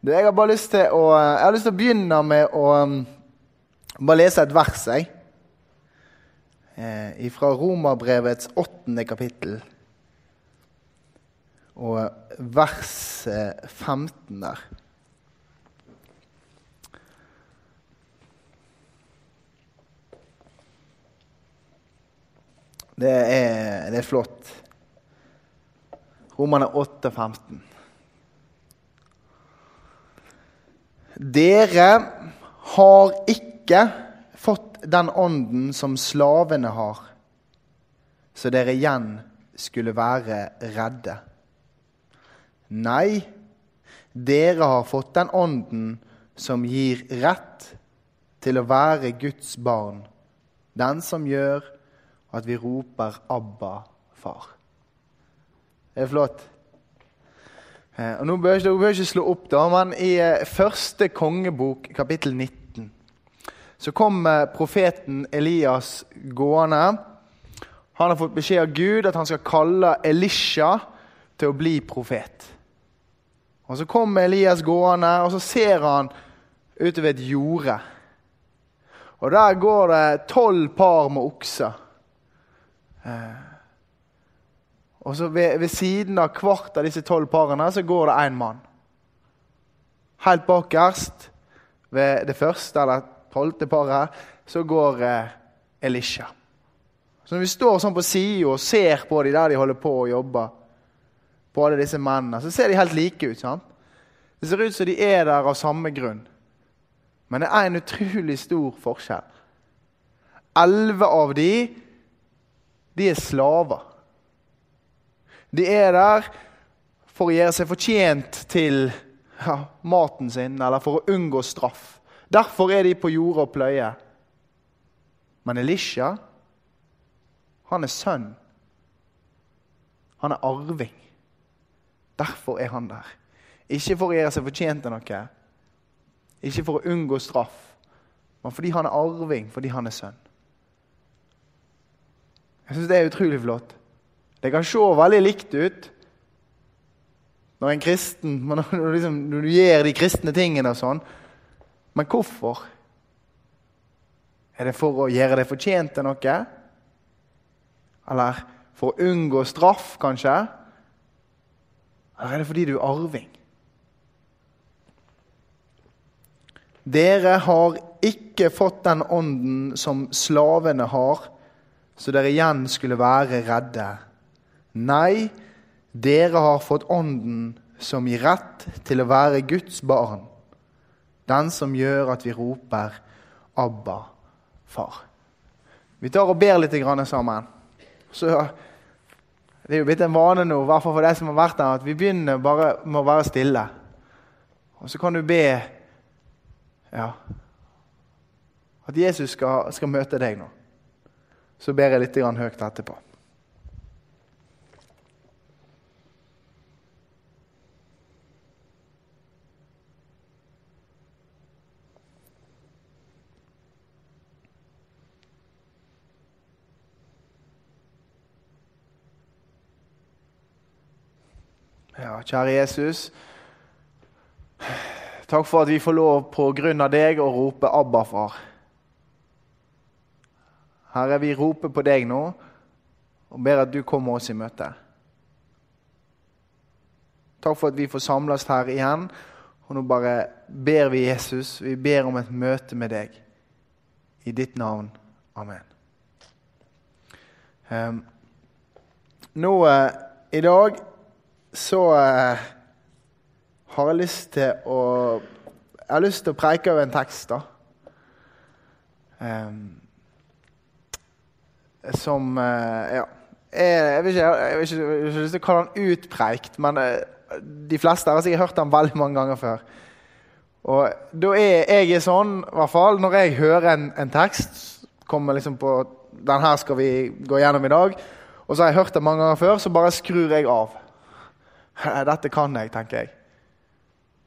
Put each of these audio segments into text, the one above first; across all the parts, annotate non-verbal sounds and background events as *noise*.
Du, jeg har bare lyst til å, jeg har lyst til å begynne med å um, bare lese et vers. Eh, fra Romerbrevets åttende kapittel. Og vers eh, 15 der. Det er, det er flott. Romerne 8, 15. Dere har ikke fått den ånden som slavene har, så dere igjen skulle være redde. Nei, dere har fått den ånden som gir rett til å være Guds barn, den som gjør at vi roper 'Abba, far'. Det er flott. Eh, og nå bør Dere bør ikke slå opp, da, men i eh, første kongebok, kapittel 19, så kom eh, profeten Elias gående. Han har fått beskjed av Gud at han skal kalle Elisha til å bli profet. Og Så kommer Elias gående, og så ser han utover et jorde. Og Der går det tolv par med okser. Og så ved, ved, siden av hvert av disse tolv parene så går det én mann. Helt bakerst ved det første eller tolvte paret så går eh, Elisha. Så når vi står sånn på sida og ser på dem der de holder på å jobbe, på alle disse mennene, så ser de helt like ut. sant? Det ser ut som de er der av samme grunn. Men det er en utrolig stor forskjell. Elleve av de, de er slaver. De er der for å gjøre seg fortjent til ja, maten sin, eller for å unngå straff. Derfor er de på jordet og pløyer. Men Elisha, han er sønn. Han er arving. Derfor er han der. Ikke for å gjøre seg fortjent til noe, ikke for å unngå straff, men fordi han er arving, fordi han er sønn. Jeg syns det er utrolig flott. Det kan se veldig likt ut når en kristen, *laughs* når du, liksom, når du gjør de kristne tingene og sånn. Men hvorfor? Er det for å gjøre det fortjent til noe? Eller for å unngå straff, kanskje? Eller er det fordi du er arving? Dere har ikke fått den ånden som slavene har, så dere igjen skulle være redde. Nei, dere har fått Ånden som gir rett til å være Guds barn. Den som gjør at vi roper 'Abba, far'. Vi tar og ber litt sammen. Så Det er jo blitt en vane nå, i hvert fall for deg som har vært der, at vi begynner bare med å være stille. Og så kan du be ja, at Jesus skal, skal møte deg nå. Så ber jeg litt høyt etterpå. Ja, kjære Jesus. Takk for at vi får lov på grunn av deg å rope 'Abba, far'. Herre, vi roper på deg nå og ber at du kommer oss i møte. Takk for at vi får samles her igjen. Og nå bare ber vi Jesus, vi ber om et møte med deg. I ditt navn. Amen. Um, nå uh, i dag så eh, har jeg lyst til å Jeg har lyst til å preike over en tekst, da. Um, som uh, Ja. Jeg, jeg, vil ikke, jeg, vil ikke, jeg vil ikke lyst til å kalle den utpreikt, men uh, de fleste har sikkert hørt den veldig mange ganger før. Og da er jeg sånn, i hvert fall, når jeg hører en, en tekst kommer liksom på Den her skal vi gå gjennom i dag. Og så har jeg hørt den mange ganger før, så bare skrur jeg av. *laughs* Dette kan jeg, tenker jeg.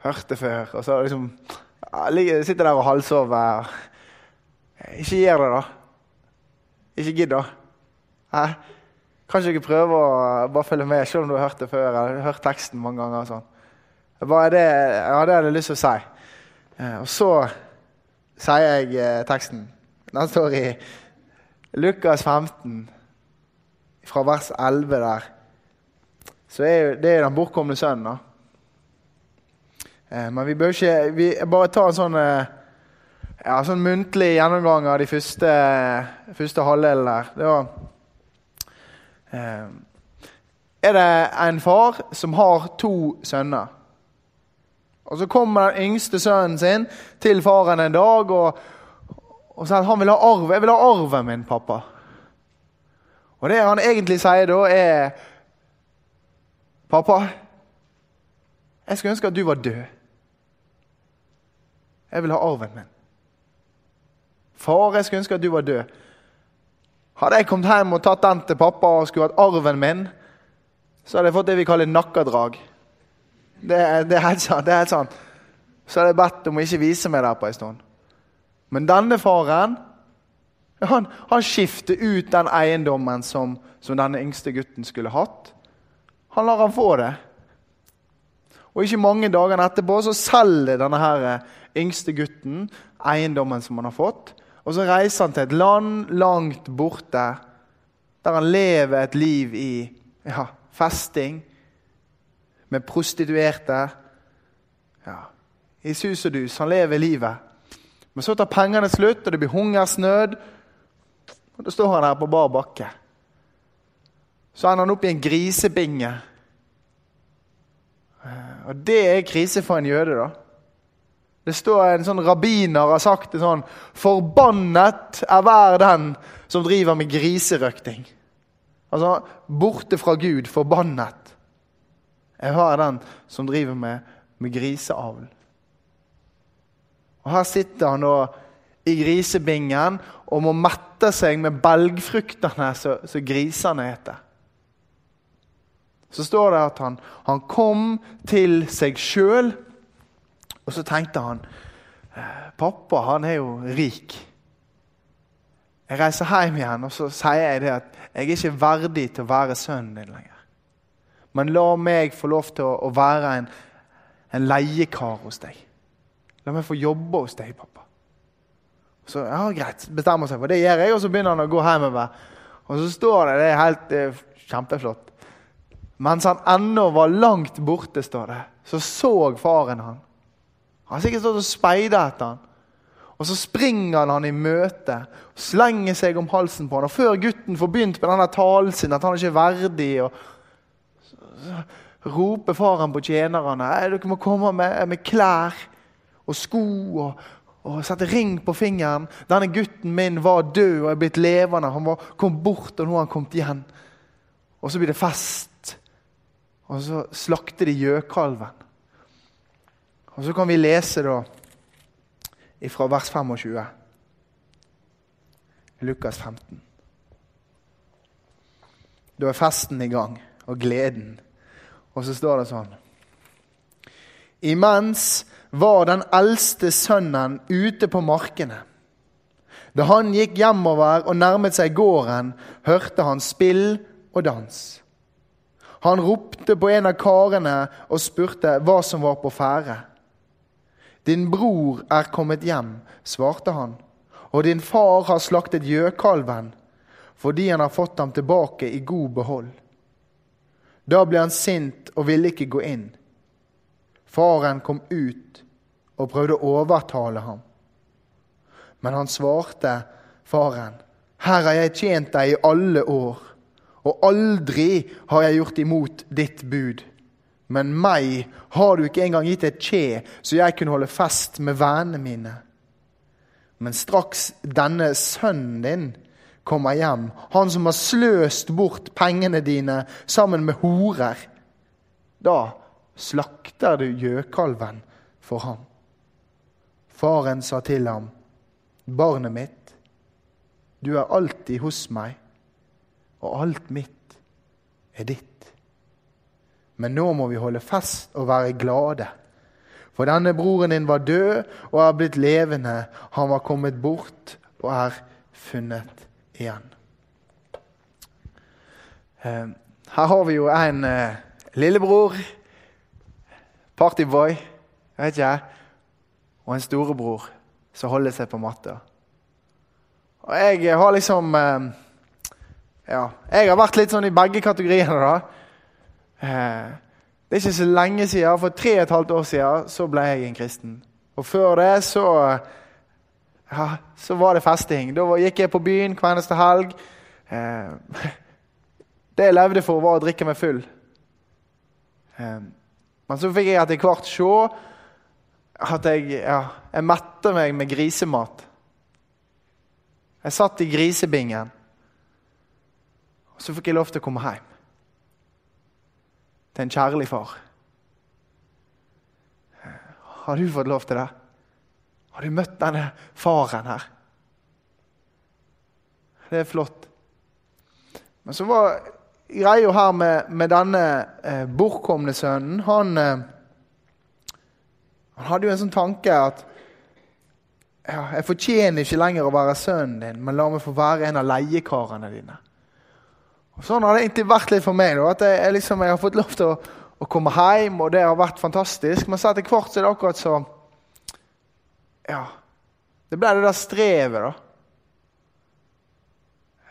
Hørte før. Og så liksom Sitter der og halvsover. Ikke gjør det, da. Ikke gidd, da. Hæ? Kan ikke prøve å bare følge med, selv om du har hørt det før? eller hørt teksten mange ganger? Sånn. Hva er det? Det hadde jeg lyst til å si. Eh, og så sier jeg eh, teksten. Den står i Lukas 15, fra vers 11 der. Så er det er den bortkomne sønnen. da. Eh, men vi bør ikke vi Bare ta en sånn, eh, ja, sånn muntlig gjennomgang av de første, første halvdelen der. Det var eh, Er det en far som har to sønner? Og Så kommer den yngste sønnen sin til faren en dag og, og sier at han vil ha arv. 'Jeg vil ha arven min, pappa.' Og det han egentlig sier da, er 'Pappa, jeg skulle ønske at du var død.' Jeg vil ha arven min. Far, jeg skulle ønske at du var død. Hadde jeg kommet hjem og tatt den til pappa og skulle hatt arven min, så hadde jeg fått det vi kaller nakkedrag. Det, det, er helt sant, det er helt sant. Så hadde jeg bedt om å ikke vise meg der på en stund. Men denne faren han, han skifter ut den eiendommen som, som denne yngste gutten skulle hatt. Han lar han få det. Og ikke mange dagene etterpå så selger denne her yngste gutten eiendommen som han har fått. Og så reiser han til et land langt borte, der han lever et liv i ja, festing, med prostituerte. Ja, I sus og dus. Han lever livet. Men så tar pengene slutt, og det blir hungersnød. Og Da står han her på bar bakke. Så ender han opp i en grisebinge. Eh, og det er krise for en jøde, da. Det står En sånn rabbiner har sagt det sånn Forbannet er hver den som driver med griserøkting. Altså borte fra Gud, forbannet. er hver den som driver med, med griseavl. Og Her sitter han da i grisebingen og må mette seg med belgfruktene som grisene heter. Så står det at han, han kom til seg sjøl og så tenkte han Pappa han er jo rik. Jeg reiser hjem igjen og så sier jeg det at jeg er ikke verdig til å være sønnen din lenger. Men la meg få lov til å, å være en, en leiekar hos deg. La meg få jobbe hos deg, pappa. Så ja, greit, bestemmer seg for det gjør jeg, og så begynner han å gå hjemover. Og så står det Det er helt er kjempeflott. Mens han ennå var langt borte, står det, så så faren han. Han har sikkert stått og speida etter han. Og så springer han i møte, slenger seg om halsen på han. Og før gutten får begynt med denne talen sin, at han ikke er verdig, og roper faren på tjenerne dere må komme med, med klær og sko og, og, sette ring på fingeren. Denne gutten min var død og er blitt levende. Han var, kom bort, og nå har han kommet igjen. Og så blir det fest. Og så slakter de gjøkalven. Og Så kan vi lese da fra vers 25. Lukas 15. Da er festen i gang, og gleden. Og så står det sånn Imens var den eldste sønnen ute på markene. Da han gikk hjemover og nærmet seg gården, hørte han spill og dans. Han ropte på en av karene og spurte hva som var på ferde. Din bror er kommet hjem, svarte han, og din far har slaktet gjøkalven fordi han har fått ham tilbake i god behold. Da ble han sint og ville ikke gå inn. Faren kom ut og prøvde å overtale ham. Men han svarte faren, Her har jeg tjent deg i alle år, og aldri har jeg gjort imot ditt bud. Men meg har du ikke engang gitt et kje, så jeg kunne holde fest med vennene mine. Men straks denne sønnen din kommer hjem, han som har sløst bort pengene dine sammen med horer, da slakter du gjøkalven for ham. Faren sa til ham, barnet mitt, du er alltid hos meg, og alt mitt er ditt. Men nå må vi holde fest og være glade. For denne broren din var død og er blitt levende. Han var kommet bort og er funnet igjen. Eh, her har vi jo en eh, lillebror partyboy, vet ikke, jeg, og en storebror som holder seg på matta. Og jeg har liksom eh, Ja, jeg har vært litt sånn i begge kategoriene, da. Eh, det er ikke så lenge siden, for tre og et halvt år siden, så ble jeg en kristen. Og før det så ja, så var det festing. Da gikk jeg på byen hver eneste helg. Eh, *laughs* det jeg levde for, var å drikke meg full. Men så fikk jeg etter hvert se at jeg, ja, jeg mette meg med grisemat. Jeg satt i grisebingen. Så fikk jeg lov til å komme hjem til en kjærlig far. Har du fått lov til det? Har du møtt denne faren her? Det er flott. Men så var greia her med, med denne eh, bortkomne sønnen Han, eh, han hadde jo en sånn tanke at ja, jeg fortjener ikke lenger å være sønnen din, men la meg få være en av leiekarene dine. Sånn har det egentlig vært litt for meg. Da, at jeg, jeg, liksom, jeg, har fått lov til å, å, komme hjem, og det har vært fantastisk. Men så etter hvert så er det akkurat så Ja. Det ble det der strevet, da.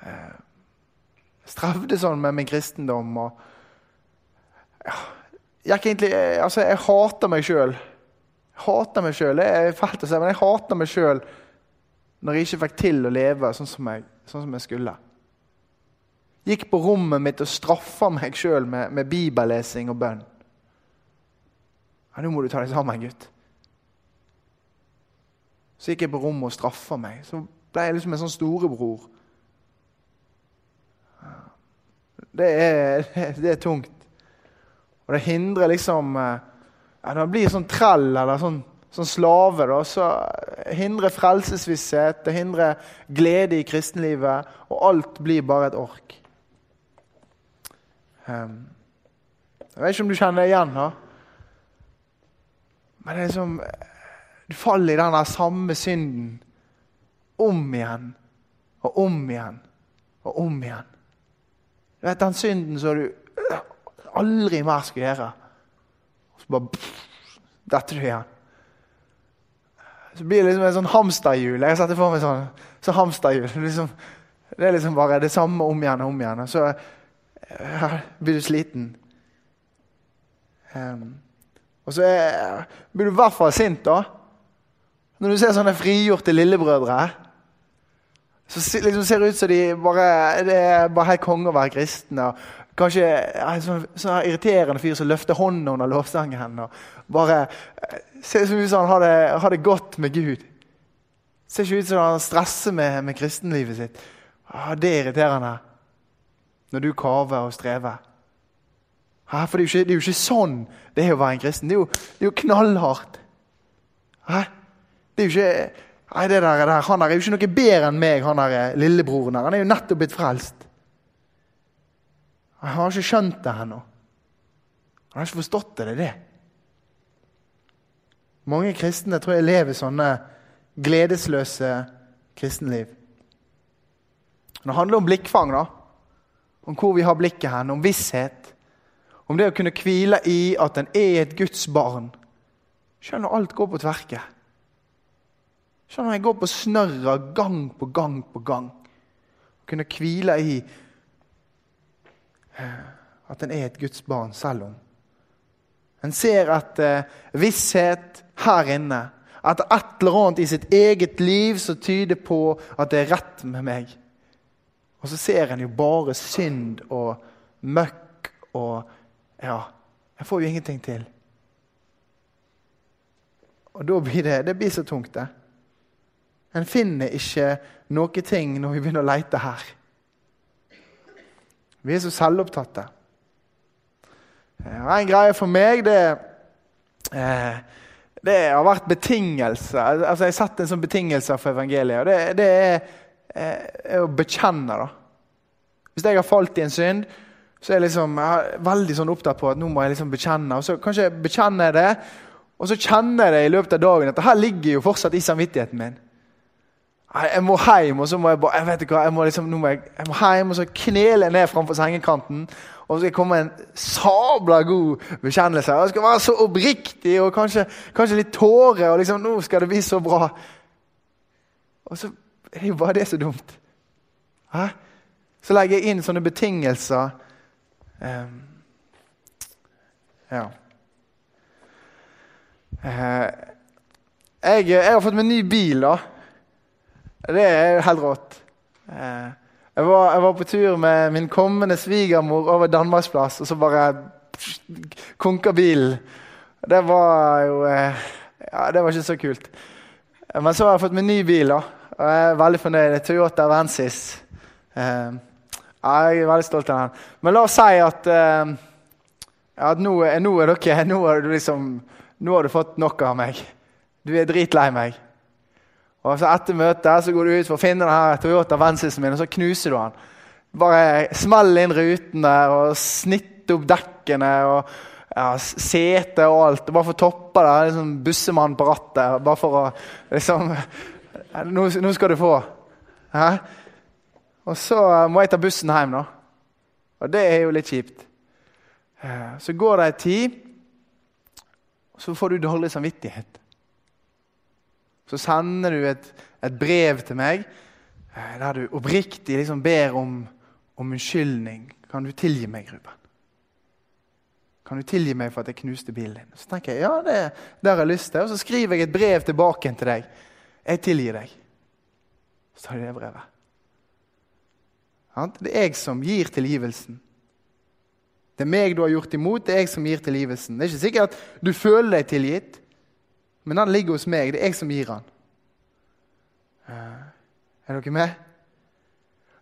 Eh, jeg strevde sånn med min kristendom og ja, jeg, egentlig, altså, jeg hater meg sjøl. Hater meg sjøl. Det er fælt å si, men jeg hater meg sjøl når jeg ikke fikk til å leve sånn som jeg, sånn som jeg skulle. Gikk på rommet mitt og straffa meg sjøl med, med, bibellesing og bønn. Ja, Nå må du ta deg sammen, gutt. Så gikk jeg på rommet og straffa meg. Så ble jeg liksom en sånn storebror. Det er, *laughs* det er tungt. Og det hindrer liksom eh, ja, Når man blir sånn trell eller sånn, sånn slave, da, så hindrer frelsesvisshet, det hindrer glede i kristenlivet, og alt blir bare et ork. Um, jeg vet ikke om du kjenner det igjen. da. Men det er som Du faller i den samme synden om igjen og om igjen og om igjen. Du vet Den synden som du aldri mer skal gjøre så bare detter du igjen. Så blir det liksom et sånn hamsterhjul. Jeg setter for meg sånn, sånn hamsterhjul. *laughs* Liksom, det er liksom bare det samme om igjen og om igjen. Og så blir du sliten. Um, og så er, blir du i hvert fall sint, da. Når du ser sånne frigjorte lillebrødre. Så liksom ser det ut som de bare, det er bare helt konge å være kristne. Og Kanskje en sånn, sånn irriterende fyr som løfter hånda under lovsangen. og bare eh, Ser ut som han har det, har det godt med Gud. Ser ikke ut som han stresser med, med kristenlivet sitt. Ah, det er irriterende når du kaver og strever. Hæ? for det er, ikke, det er, jo ikke, sånn det er å være en kristen. Det er jo, det er jo knallhardt. Hæ? det er jo ikke Nei, det der, der, Han er jo ikke noe bedre enn meg, han der eh, lillebroren der. Han er jo nettopp blitt frelst. Han har ikke skjønt det ennå. Han har ikke forstått det. Det er det. Mange kristne tror jeg lever sånne gledesløse kristenliv. Det handler om blikkfang, da. Om hvor vi har blikket hen. Om visshet. Om det å kunne hvile i at en er et Guds barn. Selv når alt går på tverke. Selv når jeg går på snørra gang på gang på gang. Kunne hvile i at en er et Guds barn selv om. En ser at uh, visshet her inne, at et eller annet i sitt eget liv som tyder på at det er rett med meg. Og så ser en jo bare synd og møkk og Ja, jeg får jo ingenting til. Og da blir det, det blir så tungt, det. En finner ikke noe ting når vi begynner å leite her. Vi er så selvopptatte. En greie for meg, det, eh, det har vært betingelser. Altså, jeg har satt en sånn betingelse for evangeliet. og Det, det er, er, å bekjenne. da. Hvis jeg har falt i en synd, så er jeg, liksom, jeg er veldig sånn opptatt på at nå må jeg liksom bekjenne. Og så kanskje jeg bekjenner det, og så kjenner jeg det i løpet av dagen at her ligger jo fortsatt i samvittigheten min. Jeg må hjem, og så må jeg bare jeg vet hva, jeg må, liksom, må jeg, jeg må hjem og så knele ned framfor sengekanten. Og så skal jeg komme en sabla god bekjennelse. Jeg skal være så oppriktig og kanskje, kanskje litt tårer. Og liksom, nå skal det bli så bra. Og så er jo bare det så dumt. Hæ? Så legger jeg inn sånne betingelser. Um, ja. Uh, jeg, jeg, har fått meg ny bil, da. Det er helt rått. Uh, jeg var, jeg var, på tur med min kommende svigermor over Danmarksplass, og så bare konka bilen. Det var jo uh, Ja, det var ikke så kult. Men så har jeg fått meg ny bil, da. Og jeg er veldig fornøyd. Toyota Vensis. Eh, jeg er veldig stolt av den. Men la oss si at, eh, at nå, nå, er dere nå har, du liksom, nå har du fått nok av meg. Du er dritlei meg. Og så Etter møtet så går du ut for å finne denne Toyota Vensisen min, og så knuser du den. Bare smell inn rutene og snitt opp dekkene og ja, sete og alt. Bare for å toppe det. Liksom bussemann på rattet. Bare for å liksom Nå, nå skal du få. Hæ? Og så må jeg ta bussen hjem, da. Og det er jo litt kjipt. Eh, så går det ei tid, og så får du dårlig samvittighet. Så sender du et, et brev til meg eh, der du oppriktig liksom ber om, om unnskyldning. Kan du tilgi meg, Ruben? Kan du tilgi meg for at jeg knuste bilen din? Så tenker jeg, ja, det, det har jeg lyst til. Og så skriver jeg et brev tilbake til deg. Jeg tilgir deg. Så tar de det brevet. Det er jeg som gir tilgivelsen. Det er meg du har gjort imot, det er jeg som gir tilgivelsen. Det er ikke sikkert at du føler deg tilgitt, men den ligger hos meg. Det er jeg som gir den. Eh, er dere med?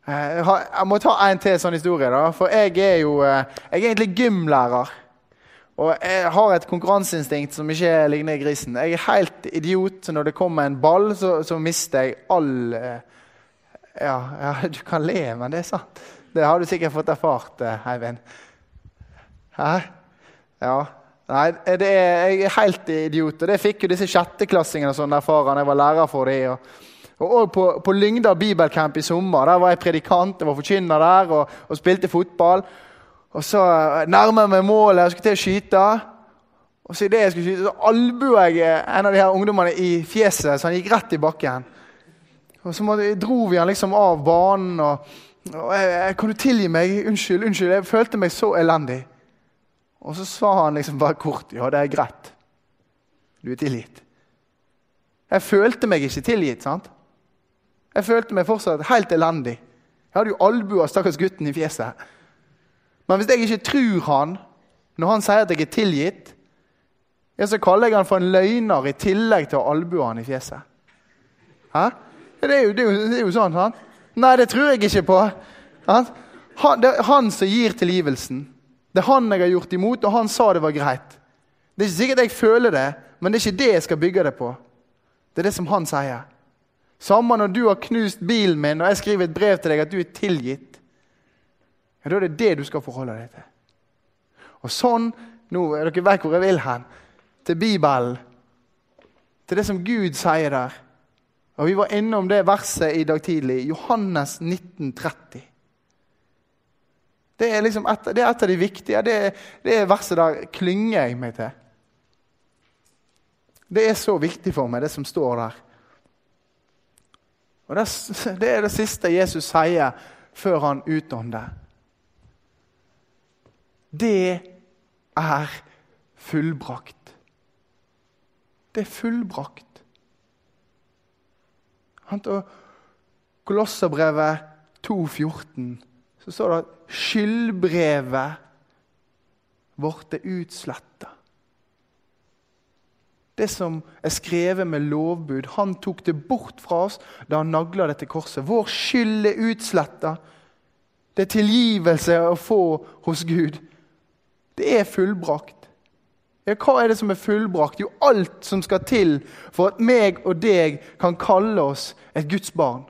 Eh, jeg må ta en til sånn historie. da, For jeg er jo eh, jeg er egentlig gymlærer. Og jeg har et konkurranseinstinkt som ikke ligner grisen. Jeg er helt idiot. så Når det kommer en ball, så, så mister jeg all ja, ja, du kan le, men det er sant. Det har du sikkert fått erfart, Eivind. Hæ? Ja, Nei, er, jeg er helt idiot. Og det fikk jo disse sjetteklassingene sånn erfare jeg var lærer for dem. Og, og på, på Lyngdal bibelcamp i sommer der var jeg predikant, jeg var forkynner der og, og, spilte fotball. Og så nærmer jeg meg målet, jeg skulle til å skyte. Og så idet jeg skulle skyte, så albuer jeg en av de her ungdommene i fjeset, så han gikk rett i bakken. Og så dro vi han liksom av banen. og, og jeg, 'Kan du tilgi meg? Unnskyld, unnskyld.' Jeg følte meg så elendig. Og så sa han liksom bare kort ja, det er greit. Du er tilgitt. Jeg følte meg ikke tilgitt. sant? Jeg følte meg fortsatt helt elendig. Jeg hadde jo albua stakkars gutten i fjeset. Men hvis jeg ikke tror han når han sier at jeg er tilgitt, ja, så kaller jeg han for en løgner i tillegg til å albue han i fjeset. Hæ? Det er, jo, det, er jo, det er jo, sånn. sant? Nei, det tror jeg ikke på. Han, det er han som gir tilgivelsen. Det er han jeg har gjort imot, og han sa det var greit. Det er ikke sikkert jeg føler det, men det er ikke det jeg skal bygge det på. Det er det som han sier. Samme når du har knust bilen min, og jeg skriver et brev til deg at du er tilgitt. Ja, Da er det det du skal forholde deg til. Og sånn nå, er Dere vet hvor jeg vil hen. Til Bibelen. Til det som Gud sier der. Og Vi var innom det verset i dag tidlig. Johannes 1930. Det er, liksom et, det er et av de viktige. Det, det verset der klynger jeg meg til. Det er så viktig for meg, det som står der. Og Det, det er det siste Jesus sier før han utånder. Det er fullbrakt. Det er fullbrakt. Og Kolosserbrevet 2,14 så står det at skyldbrevet vårt er utsletta. Det som er skrevet med lovbud, han tok det bort fra oss da han nagla det til korset. Vår skyld er utsletta. Det er tilgivelse å få hos Gud. Det er fullbrakt. Ja, hva er det som er fullbrakt? Jo, alt som skal til for at meg og deg kan kalle oss et Guds barn.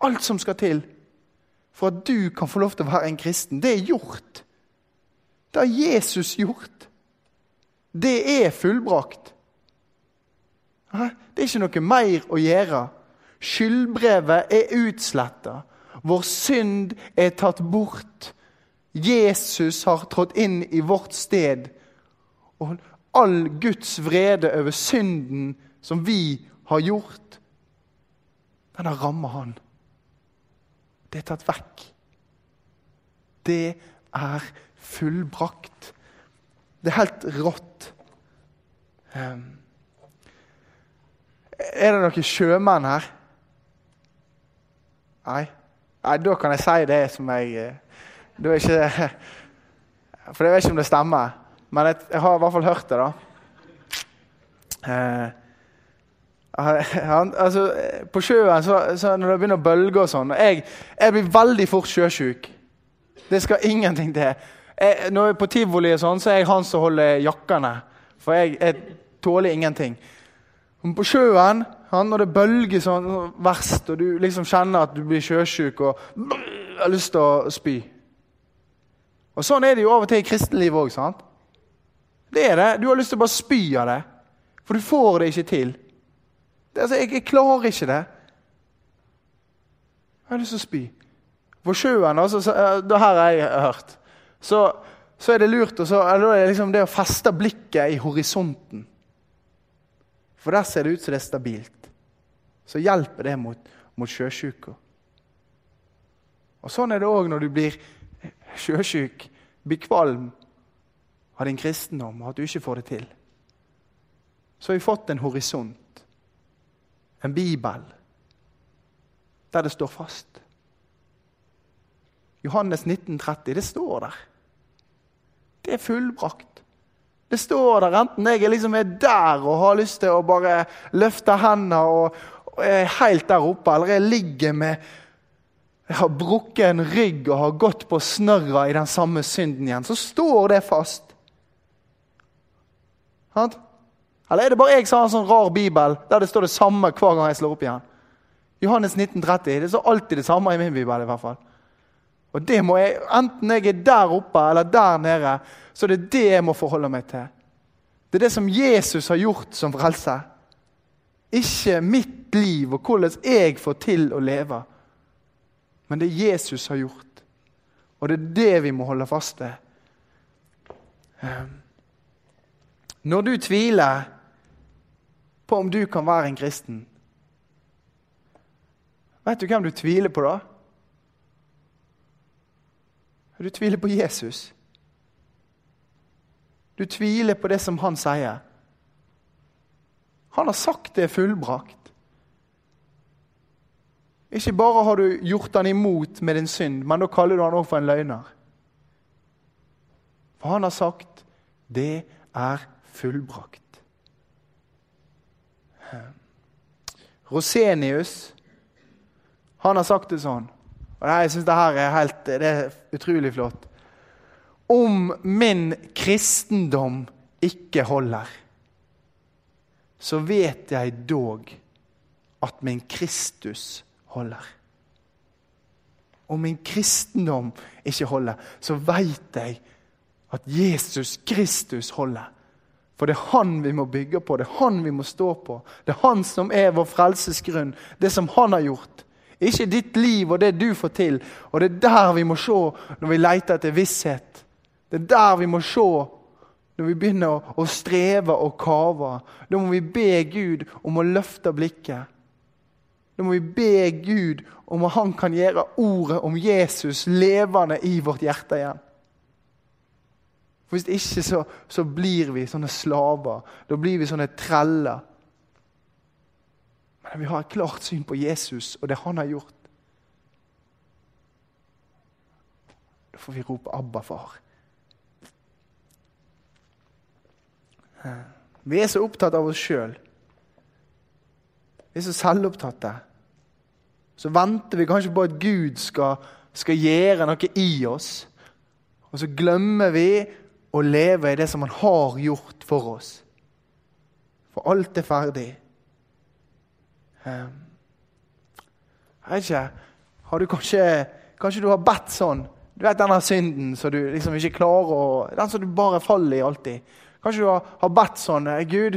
Alt som skal til for at du kan få lov til å være en kristen. Det er gjort. Det har Jesus gjort. Det er fullbrakt. Det er ikke noe mer å gjøre. Skyldbrevet er utsletta. Vår synd er tatt bort. Jesus har trådt inn i vårt sted. Og all Guds vrede over synden som vi har gjort, den har rammet han. Det er tatt vekk. Det er fullbrakt. Det er helt rått. Um, er det noen sjømenn her? Nei? Nei, da kan jeg si det som jeg eh, Da er ikke For jeg vet ikke om det stemmer, men jeg, jeg har i hvert fall hørt det, da. Eh, altså, på sjøen, så, så når det begynner å bølge og sånn jeg, jeg, blir veldig fort sjøsjuk. Det skal ingenting til. Jeg, når jeg er på tivoli, og sånn, så er jeg han som holder jakkene. For jeg, jeg tåler ingenting. Men på sjøen, han, når det bølger sånn verst, og du liksom kjenner at du blir sjøsjuk og har lyst til å spy Og Sånn er det jo av og til i kristenlivet òg. Det er det. Du har lyst til å bare spy av det, for du får det ikke til. Det, altså, jeg, jeg, klarer ikke det. Jeg har lyst til å spy. På sjøen, altså, så, det her har jeg hørt, så, så er det lurt så, det, liksom det å feste blikket i horisonten. For der ser det ut som det er stabilt. Så hjelper det mot, mot sjøsjuka. Og Sånn er det òg når du blir sjøsjuk, blir kvalm av din kristendom, og at du ikke får det til. Så har vi fått en horisont en bibel der det står fast. Johannes 1930, det står der. Det er fullbrakt. Det står der enten jeg liksom er der og har lyst til å bare løfte hendene og, og er helt der oppe, eller jeg ligger med jeg har brukket en rygg og har gått på snørra i den samme synden igjen, så står det fast. Sant? Eller er det bare jeg som har en sånn rar bibel der det står det samme hver gang jeg slår opp igjen? Johannes 1930. Det står alltid det samme i min bibel. i hvert fall. Og det må jeg, Enten jeg er der oppe eller der nede, så det er det jeg må forholde meg til. Det er det som Jesus har gjort som frelse. Ikke mitt liv og hvordan jeg får til å leve. Men det Jesus har gjort. Og det er det vi må holde fast ved. Ehm. Når du tviler på om du kan være en kristen. Vet du hvem du tviler på da? Du tviler på Jesus. Du tviler på det som han sier. Han har sagt det er fullbrakt. Ikke bare har du gjort han imot med din synd, men da kaller du han også for en løgner. For han har sagt det er fullbrakt. Rosenius han har sagt det sånn, og jeg syns det her er helt, det er utrolig flott. Om min kristendom ikke holder, så vet jeg dog at min Kristus holder. Om min kristendom ikke holder, så veit jeg at Jesus Kristus holder. For det er Han vi må bygge på, det er Han vi må stå på. Det er Han som er vår frelsesgrunn, det som Han har gjort. Ikke ditt liv og det du får til. Og det er der vi må se når vi leter etter visshet. Det er der vi må se når vi begynner å streve og kave. Da må vi be Gud om å løfte blikket. Da må vi be Gud om at han kan gjøre ordet om Jesus levende i vårt hjerte igjen. For Hvis ikke så, så blir vi sånne slaver. Da blir vi sånne treller. Men vi har et klart syn på Jesus og det han har gjort. Da får vi rope 'Abba, far'. Vi er så opptatt av oss sjøl. Vi er så selvopptatte. Så venter vi kanskje på at Gud skal, skal gjøre noe i oss. Og så glemmer vi å leve i det som han har gjort for oss. For alt er ferdig. Um, jeg vet ikke Har du kanskje Kanskje du har bedt sånn? Du vet denne synden som du liksom ikke klarer å Den som du bare faller i alltid. Kanskje du har, har bedt sånn Gud,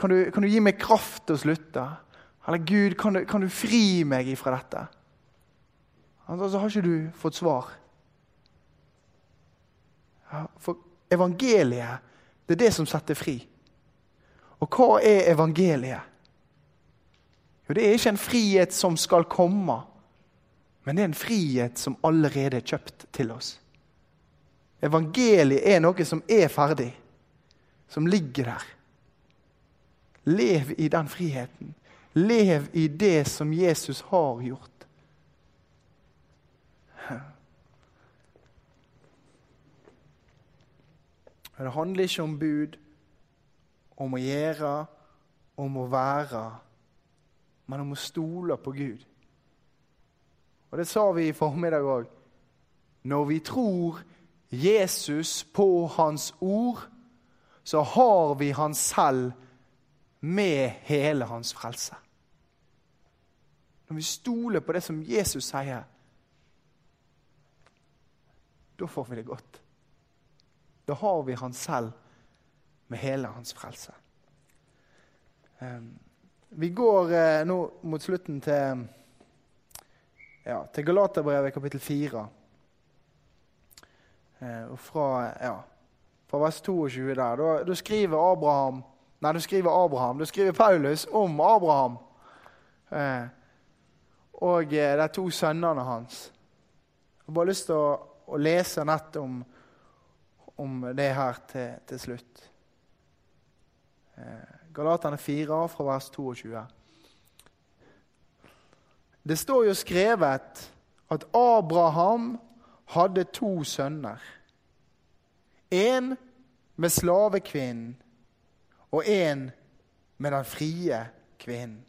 kan du, kan du, gi meg kraft til å slutte? Eller Gud, kan du, kan du fri meg ifra dette? Altså, så har ikke du fått svar. Ja, For evangeliet, det er det som setter fri. Og hva er evangeliet? Jo, det er ikke en frihet som skal komme, men det er en frihet som allerede er kjøpt til oss. Evangeliet er noe som er ferdig, som ligger der. Lev i den friheten. Lev i det som Jesus har gjort. Det handler ikke om bud, om å gjøre, om å være, men om å stole på Gud. Og Det sa vi i formiddag òg. Når vi tror Jesus på Hans ord, så har vi Han selv med hele Hans frelse. Når vi stoler på det som Jesus sier, da får vi det godt. Da har vi Han selv med hele hans frelse. Ehm, vi går eh, nå mot slutten til, ja, til Galaterbrevet kapittel 4. Eh, og fra, ja, fra vers 22 der. Da, da skriver Abraham Nei, du skriver Abraham. Du skriver Paulus om Abraham. Eh, og de to sønnene hans. Jeg har bare lyst til å, å lese nett om om det her til, til slutt. Eh, Galaterne 4, fra vers 22. Det står jo skrevet at Abraham hadde to sønner. En med slavekvinnen og en med den frie kvinnen.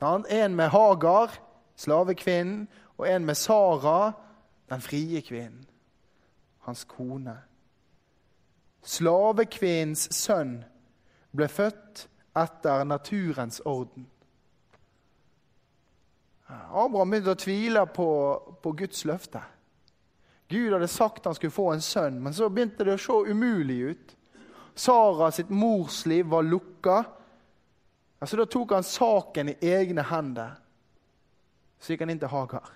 En med Hagar, slavekvinnen, og en med Sara, den frie kvinnen hans kone. Slavekvinnens sønn ble født etter naturens orden. Abraham begynte å tvile på, på Guds løfte. Gud hadde sagt han skulle få en sønn, men så begynte det å se umulig ut. Sara sitt morsliv var lukka. Altså, da tok han saken i egne hender. Så gikk han inn til Hagar.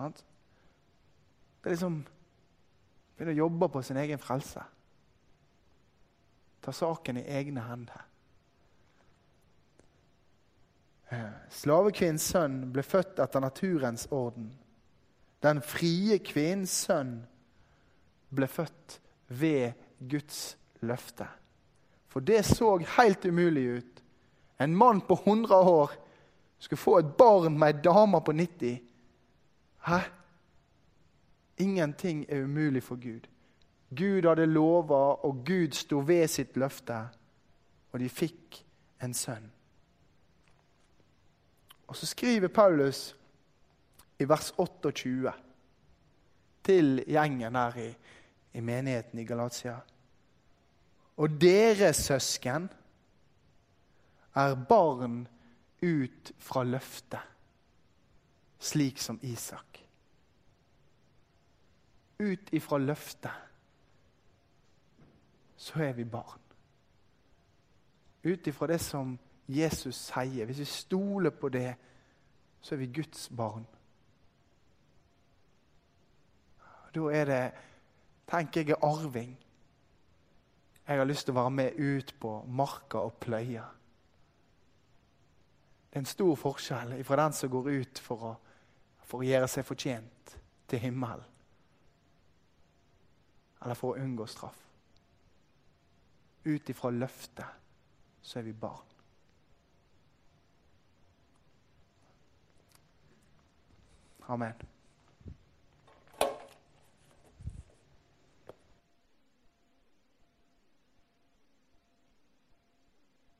Det er liksom Begynne å jobbe på sin egen frelse. Ta saken i egne hender. Slavekvinns slavekvinnens sønn ble født etter naturens orden. Den frie kvinnens sønn ble født ved Guds løfte. For det så helt umulig ut. En mann på 100 år skulle få et barn med ei dame på 90. Hæ? Ingenting er umulig for Gud. Gud hadde lova, og Gud sto ved sitt løfte, og de fikk en sønn. Og Så skriver Paulus i vers 28 til gjengen her i, i menigheten i Galatia. Og dere søsken er barn ut fra løftet, slik som Isak ut ifra løftet, så er vi barn. Ut ifra det som Jesus sier. Hvis vi stoler på det, så er vi Guds barn. Da er det, tenker jeg, arving. Jeg har lyst til å være med ut på marka og pløye. Det er en stor forskjell fra den som går ut for å, for å gjøre seg fortjent til himmelen eller for å unngå straff. Ut ifra løftet så er vi barn. Amen.